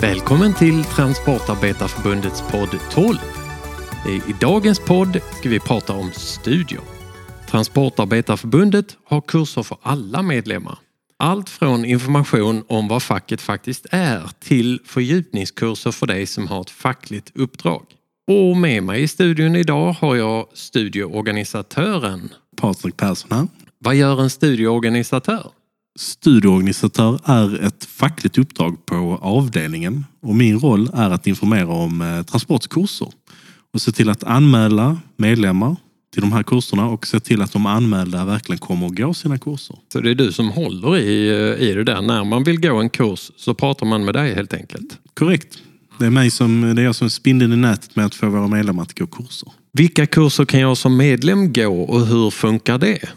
Välkommen till Transportarbetarförbundets podd 12. I dagens podd ska vi prata om studier. Transportarbetarförbundet har kurser för alla medlemmar. Allt från information om vad facket faktiskt är till fördjupningskurser för dig som har ett fackligt uppdrag. Och med mig i studion idag har jag studieorganisatören. Patrik Persson här. Vad gör en studieorganisatör? Studieorganisatör är ett fackligt uppdrag på avdelningen och min roll är att informera om eh, transportkurser och se till att anmäla medlemmar till de här kurserna och se till att de anmälda verkligen kommer att gå sina kurser. Så det är du som håller i, eh, i det där. När man vill gå en kurs så pratar man med dig helt enkelt? Korrekt. Det är, mig som, det är jag som är spindeln i nätet med att få våra medlemmar att gå kurser. Vilka kurser kan jag som medlem gå och hur funkar det?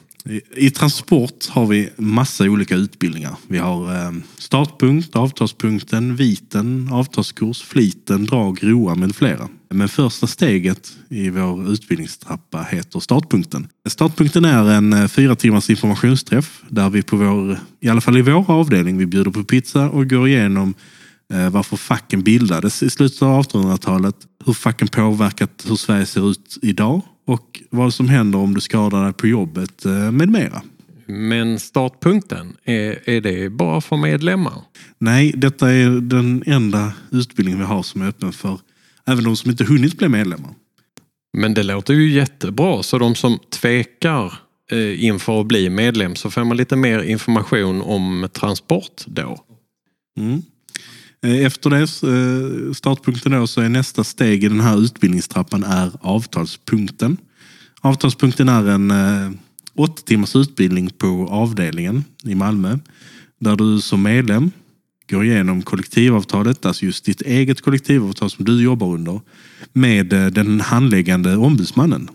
I transport har vi massa olika utbildningar. Vi har ehm, startpunkt, avtalspunkten, viten, avtalskurs, fliten, drag, roa med flera. Men första steget i vår utbildningstrappa heter startpunkten. Startpunkten är en eh, fyra timmars informationsträff där vi på vår, i alla fall i vår avdelning, vi bjuder på pizza och går igenom eh, varför facken bildades i slutet av 1800-talet, hur facken påverkat hur Sverige ser ut idag och vad som händer om du skadar dig på jobbet eh, med mera. Men startpunkten, är, är det bara för medlemmar? Nej, detta är den enda utbildningen vi har som är öppen för även de som inte hunnit bli medlemmar. Men det låter ju jättebra, så de som tvekar eh, inför att bli medlem så får man lite mer information om transport då? Mm. Eh, efter det, eh, startpunkten då, så är nästa steg i den här utbildningstrappan är avtalspunkten. Avtalspunkten är en eh, åtta timmars utbildning på avdelningen i Malmö. Där du som medlem går igenom kollektivavtalet, alltså just ditt eget kollektivavtal som du jobbar under, med den handläggande ombudsmannen.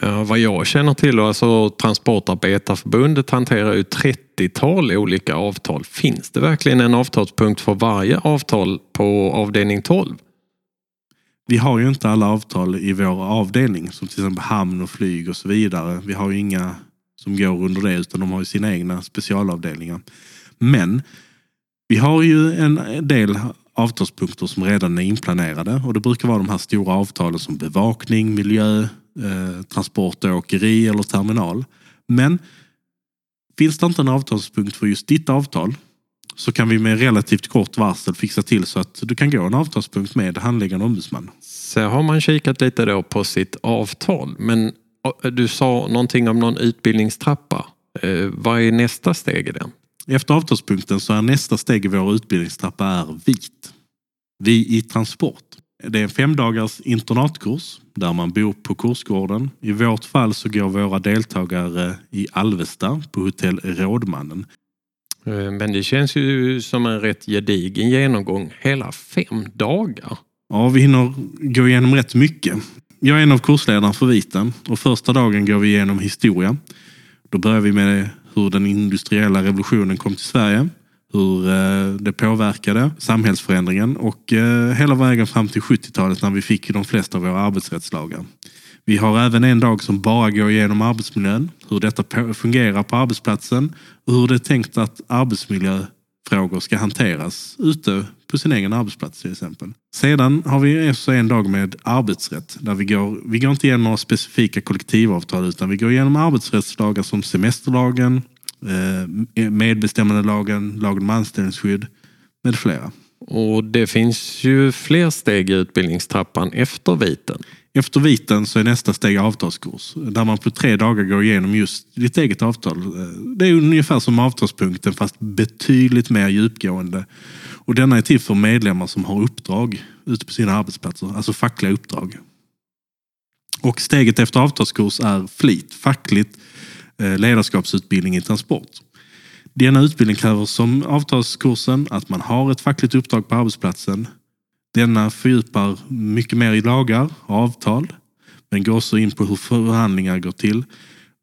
Ja, vad jag känner till, alltså Transportarbetarförbundet hanterar ju 30-tal olika avtal. Finns det verkligen en avtalspunkt för varje avtal på avdelning 12? Vi har ju inte alla avtal i vår avdelning, som till exempel hamn och flyg och så vidare. Vi har ju inga som går under det, utan de har ju sina egna specialavdelningar. Men vi har ju en del avtalspunkter som redan är inplanerade och det brukar vara de här stora avtalen som bevakning, miljö, eh, transport, åkeri eller terminal. Men finns det inte en avtalspunkt för just ditt avtal så kan vi med relativt kort varsel fixa till så att du kan gå en avtalspunkt med handläggande ombudsman. Så har man kikat lite då på sitt avtal. Men du sa någonting om någon utbildningstrappa. Eh, vad är nästa steg i den? Efter avtalspunkten så är nästa steg i vår utbildningstrappa är VIT. Vi i transport. Det är en femdagars internatkurs där man bor på kursgården. I vårt fall så går våra deltagare i Alvesta på hotell Rådmannen. Eh, men det känns ju som en rätt gedigen genomgång. Hela fem dagar. Ja, vi hinner gå igenom rätt mycket. Jag är en av kursledarna för Viten och första dagen går vi igenom historia. Då börjar vi med hur den industriella revolutionen kom till Sverige hur eh, det påverkade samhällsförändringen och eh, hela vägen fram till 70-talet när vi fick de flesta av våra arbetsrättslagar. Vi har även en dag som bara går igenom arbetsmiljön, hur detta fungerar på arbetsplatsen och hur det är tänkt att arbetsmiljöfrågor ska hanteras ute på sin egen arbetsplats till exempel. Sedan har vi också en dag med arbetsrätt där vi går, vi går inte igenom några specifika kollektivavtal utan vi går igenom arbetsrättslagar som semesterlagen, medbestämmandelagen, lagen om anställningsskydd med flera. Och det finns ju fler steg i utbildningstrappan efter viten. Efter viten så är nästa steg avtalskurs där man på tre dagar går igenom just ditt eget avtal. Eh, det är ungefär som avtalspunkten fast betydligt mer djupgående. Och denna är till för medlemmar som har uppdrag ute på sina arbetsplatser, alltså fackliga uppdrag. Och steget efter avtalskurs är flit, fackligt Eh, Eh, ledarskapsutbildning i transport. Denna utbildning kräver som avtalskursen att man har ett fackligt uppdrag på arbetsplatsen. Denna fördjupar mycket mer i lagar och avtal. Men går också in på hur förhandlingar går till.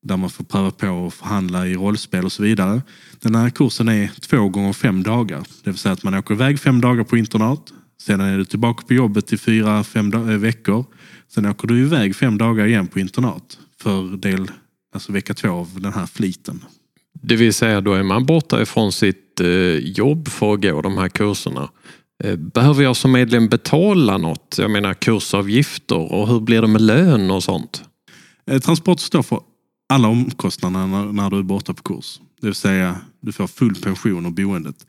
Där man får pröva på att förhandla i rollspel och så vidare. Den här kursen är två gånger fem dagar. Det vill säga att man åker iväg fem dagar på internat. Sedan är du tillbaka på jobbet i fyra, fem eh, veckor. Sen åker du iväg fem dagar igen på internat för del alltså vecka två av den här fliten. Det vill säga då är man borta ifrån sitt eh, jobb för att gå de här kurserna. Eh, behöver jag som medlem betala något? Jag menar kursavgifter och hur blir det med lön och sånt? Eh, Transport står för alla omkostnader när, när du är borta på kurs. Det vill säga, du får full pension och boendet.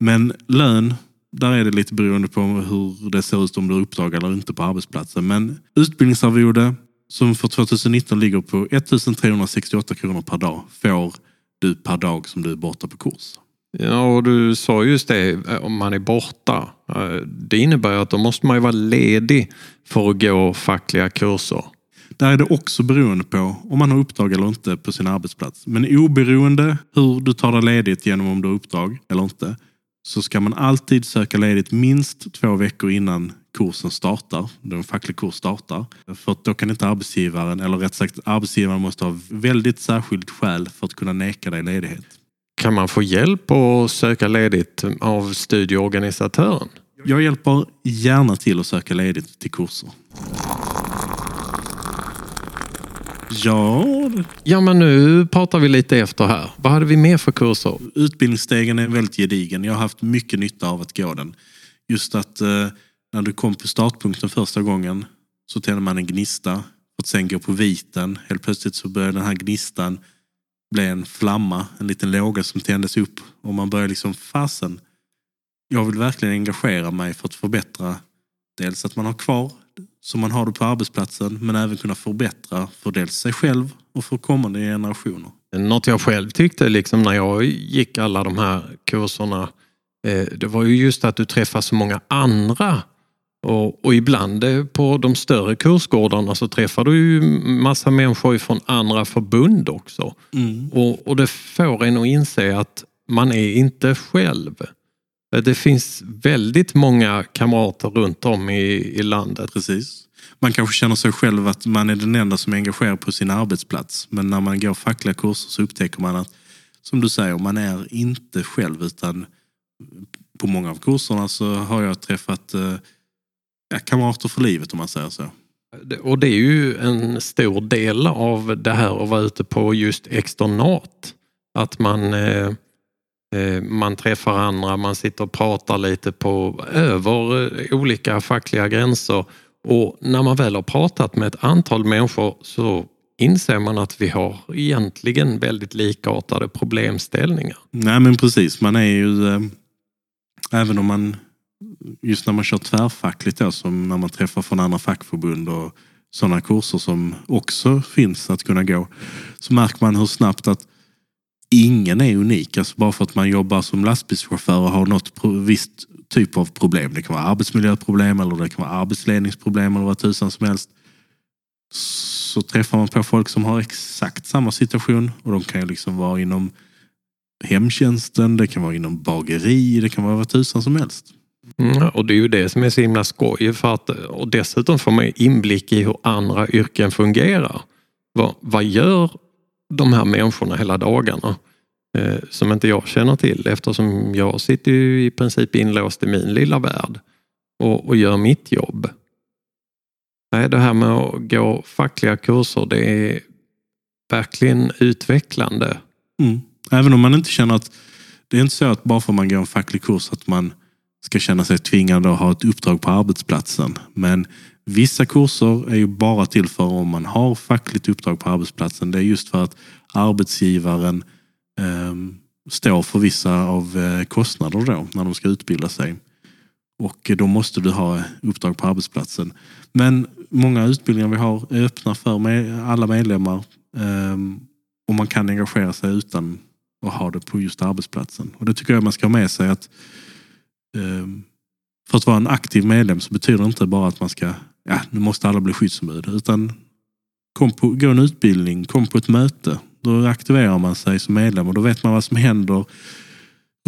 Men lön, där är det lite beroende på hur det ser ut om du har uppdrag eller inte på arbetsplatsen. Men utbildningsarvode, som för 2019 ligger på 1368 kronor per dag, får du per dag som du är borta på kurs. Ja, och du sa just det, eh, om man är borta. Eh, Det innebär att då måste man ju vara ledig för att gå fackliga kurser. Där är det också beroende på om man har uppdrag eller inte på sin arbetsplats. Men oberoende hur du tar dig ledigt genom om du har uppdrag eller inte så ska man alltid söka ledigt minst två veckor innan kursen startar, då en facklig kurs startar. För då kan inte arbetsgivaren, eller rätt sagt arbetsgivaren måste ha väldigt särskilt skäl för att kunna neka dig ledighet. Kan man få hjälp att söka ledigt av studieorganisatören? Jag hjälper gärna till att söka ledigt till kurser. Ja, Ja, men nu pratar vi lite efter här. Vad hade vi mer för kurser? utbildningsstegen är väldigt gedigen. Jag har haft mycket nytta av att gå den. Just att eh, när du kom på startpunkten första gången så tände man en gnista. För att sen gå på viten. Helt plötsligt så började den här gnistan bli en flamma. En liten låga som tändes upp. Och man börjar liksom, fasen. Jag vill verkligen engagera mig för att förbättra dels att man har kvar som man har det på arbetsplatsen men även kunna förbättra för dels sig själv och för kommande generationer. Något jag själv tyckte liksom när jag gick alla de här kurserna, eh, det var ju just att du träffar så många andra. Och, och ibland på de större kursgårdarna så träffar du ju massa människor från andra förbund också. Och, och det får en att inse att man är inte själv. Det finns väldigt många kamrater runt om i, i landet. Precis. Man kanske känner sig själv att man är den enda som är engagerad på sin arbetsplats. Men när man går fackliga kurser så upptäcker man att, som du säger, man är inte själv utan på många av kurserna så har jag träffat eh, ja, kamrater för livet om man säger så. Och det är ju en stor del av det här att vara ute på just externat. Att man, eh, eh, man träffar andra, man sitter och pratar lite på över eh, olika fackliga gränser. Och när man väl har pratat med ett antal människor så inser man att vi har egentligen väldigt likartade problemställningar. Nej men precis, man är ju, eh, även om man, just när man kör tvärfackligt då, som när man träffar från andra fackförbund och sådana kurser som också finns att kunna gå, så märker man hur snabbt att ingen är unik. Alltså bara för att man jobbar som lastbilschaufför och har något visst typ av problem. Det kan vara arbetsmiljöproblem eller det kan vara arbetsledningsproblem eller vad tusan som helst. Så träffar man på folk som har exakt samma situation och de kan ju liksom vara inom hemtjänsten, det kan vara inom bageri, det kan vara vad tusan som helst. Mm, och det är ju det som är så himla skoj. För att, och dessutom får man inblick i hur andra yrken fungerar. Vad, vad gör de här människorna hela dagarna? Eh, som inte jag känner till eftersom jag sitter ju i princip inlåst i min lilla värld och, och gör mitt jobb. Nej, det här med att gå fackliga kurser det är verkligen utvecklande. Mm. Även om man inte känner att det är inte så att bara för att man går en facklig kurs att man ska känna sig tvingad att ha ett uppdrag på arbetsplatsen. Men vissa kurser är ju bara till för om man har fackligt uppdrag på arbetsplatsen. Det är just för att arbetsgivaren eh, står för vissa av eh, kostnader då när de ska utbilda sig. Och då måste du ha uppdrag på arbetsplatsen. Men många utbildningar vi har är öppna för med alla medlemmar. Ehm, och man kan engagera sig utan att ha det på just arbetsplatsen. Och det tycker jag man ska ha med sig att Ehm, för att vara en aktiv medlem så betyder det inte bara att man ska, ja nu måste alla bli skyddsombud. Utan kom på, gå en utbildning, kom på ett möte. Då aktiverar man sig som medlem och då vet man vad som händer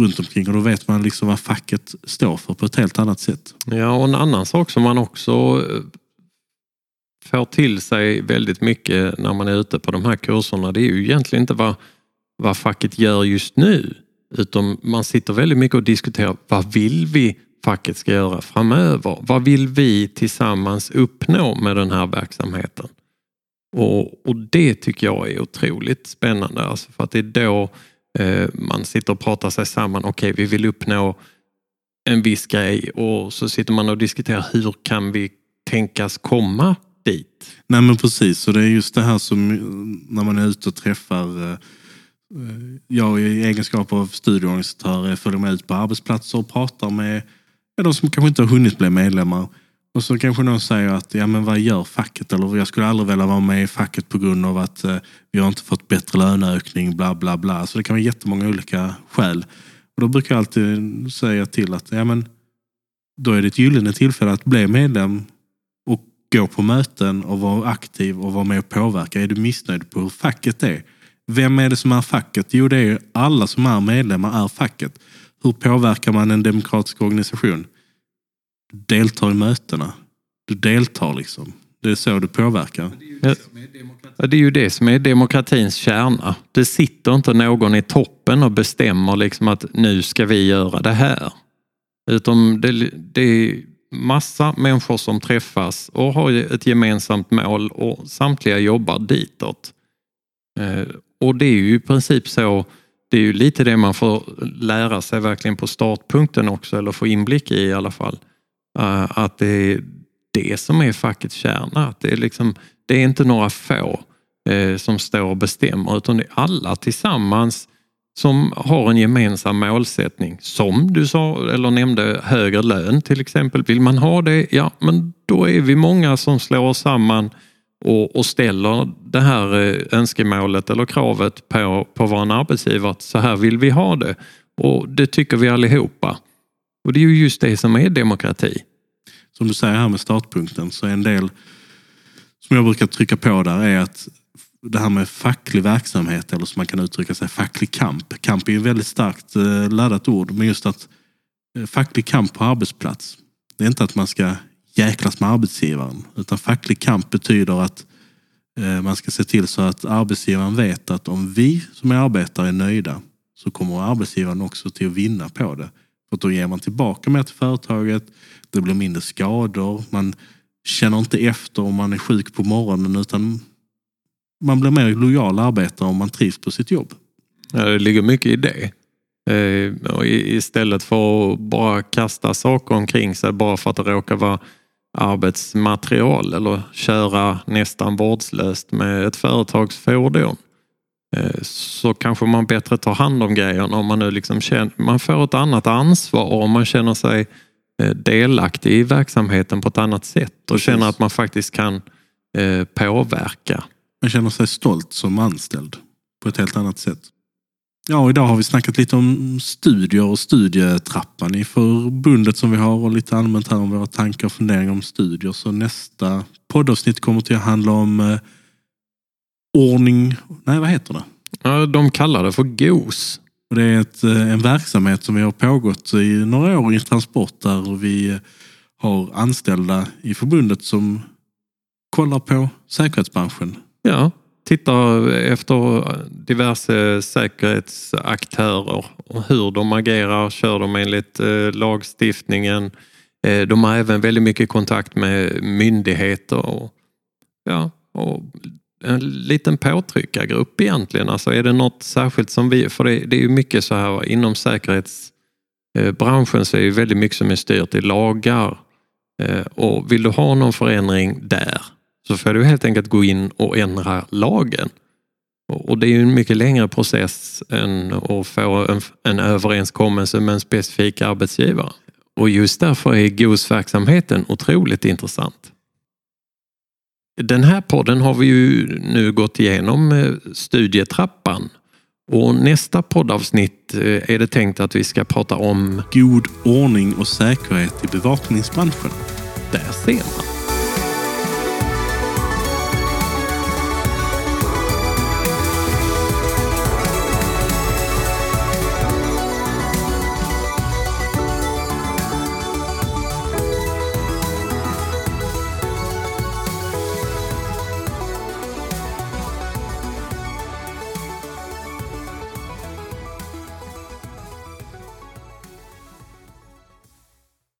runt omkring och då vet man liksom vad facket står för på ett helt annat sätt. Ja, och en annan sak som man också eh, får till sig väldigt mycket när man är ute på de här kurserna, det är ju egentligen inte vad, vad facket gör just nu. Utan man sitter väldigt mycket och diskuterar vad vill vi facket ska göra framöver? Vad vill vi tillsammans uppnå med den här verksamheten? Och, och det tycker jag är otroligt spännande, alltså för att det är då Eh, man sitter och pratar sig samman. Okej, okay, vi vill uppnå en viss grej och så sitter man och diskuterar hur kan vi tänkas komma dit? Nej men precis, och det är just det här som när man är ute och träffar eh, Eh, jag i egenskap av studieorganisatör följer med ut på arbetsplatser och pratar med de som kanske inte har hunnit bli medlemmar. Och så kanske någon säger att ja men vad gör facket? Eller jag skulle aldrig vilja vara med i facket på grund av att eh, vi har inte fått bättre löneökning, bla bla bla. Så det kan vara jättemånga olika skäl. Och då brukar jag alltid säga till att ja men då är det ett gyllene tillfälle att bli medlem och gå på möten och vara aktiv och vara med och påverka. Är du missnöjd på hur facket är? Vem är det som är facket? Jo, det är alla som är medlemmar är facket. Hur påverkar man en demokratisk organisation? Du deltar i mötena. Du deltar liksom. Det är så du påverkar. Ja, det är ju det som är demokratins kärna. Det sitter inte någon i toppen och bestämmer liksom att nu ska vi göra det här. Utan det, det är massa människor som träffas och har ett gemensamt mål och samtliga jobbar ditåt. Och det är ju i princip så, det är ju lite det man får lära sig verkligen på startpunkten också, eller få inblick i i alla fall. Eh, att det är det som är fackets kärna. Att det, är liksom, det är inte några få eh, som står och bestämmer utan det är alla tillsammans som har en gemensam målsättning. Som du sa eller nämnde högre lön till exempel. Vill man ha det, ja men då är vi många som slår oss samman och, och ställer det här eh, önskemålet eller kravet på, på vår arbetsgivare att så här vill vi ha det. Och det tycker vi allihopa. Och det är ju just det som är demokrati. Som du säger här med startpunkten så är en del som jag brukar trycka på där är att det här med facklig verksamhet eller som man kan uttrycka sig facklig kamp. Kamp är ju ett väldigt starkt eh, laddat ord men just att eh, facklig kamp på arbetsplats. Det är inte att man ska jäklas med arbetsgivaren. Utan facklig kamp betyder att eh, man ska se till så att arbetsgivaren vet att om vi som är arbetare är nöjda så kommer arbetsgivaren också till att vinna på det. För då ger man tillbaka mer till företaget, det blir mindre skador, man känner inte efter om man är sjuk på morgonen utan man blir mer lojal arbetare om man trivs på sitt jobb. Ja, det ligger mycket i det. Eh, istället för att bara kasta saker omkring sig bara för att det råkar vara arbetsmaterial eller köra nästan vårdslöst med ett företagsfordon eh, så kanske man bättre tar hand om grejerna om man nu liksom känner, man får ett annat ansvar och man känner sig eh, delaktig i verksamheten på ett annat sätt och känner att man faktiskt kan eh, påverka. Man känner sig stolt som anställd på ett helt annat sätt. Ja, idag har vi snackat lite om studier och studietrappan i förbundet som vi har och lite allmänt här om våra tankar och funderingar om studier. Så nästa poddavsnitt kommer till att handla om eh, ordning... Nej, vad heter det? Ja, de kallar det för GOS. Och det är ett, eh, en verksamhet som vi har pågått i några år i transport där vi har anställda i förbundet som kollar på säkerhetsbranschen. Ja, tittar efter diverse säkerhetsaktörer och hur de agerar. Kör de enligt eh, lagstiftningen? Eh, de har även väldigt mycket kontakt med myndigheter och, ja, och en liten påtryckargrupp egentligen. Alltså är det något särskilt som vi, för det, det är ju mycket så här inom säkerhetsbranschen eh, så är det väldigt mycket som är styrt i lagar. Och vill du ha någon förändring där så får du helt enkelt gå in och ändra lagen. Och det är ju en mycket längre process än att få en, en överenskommelse med en specifik arbetsgivare. Och just därför är GOS-verksamheten otroligt intressant. Den här podden har vi ju nu gått igenom eh, studietrappan och nästa poddavsnitt eh, är det tänkt att vi ska prata om god ordning och säkerhet i bevakningsbranschen. Där ser man.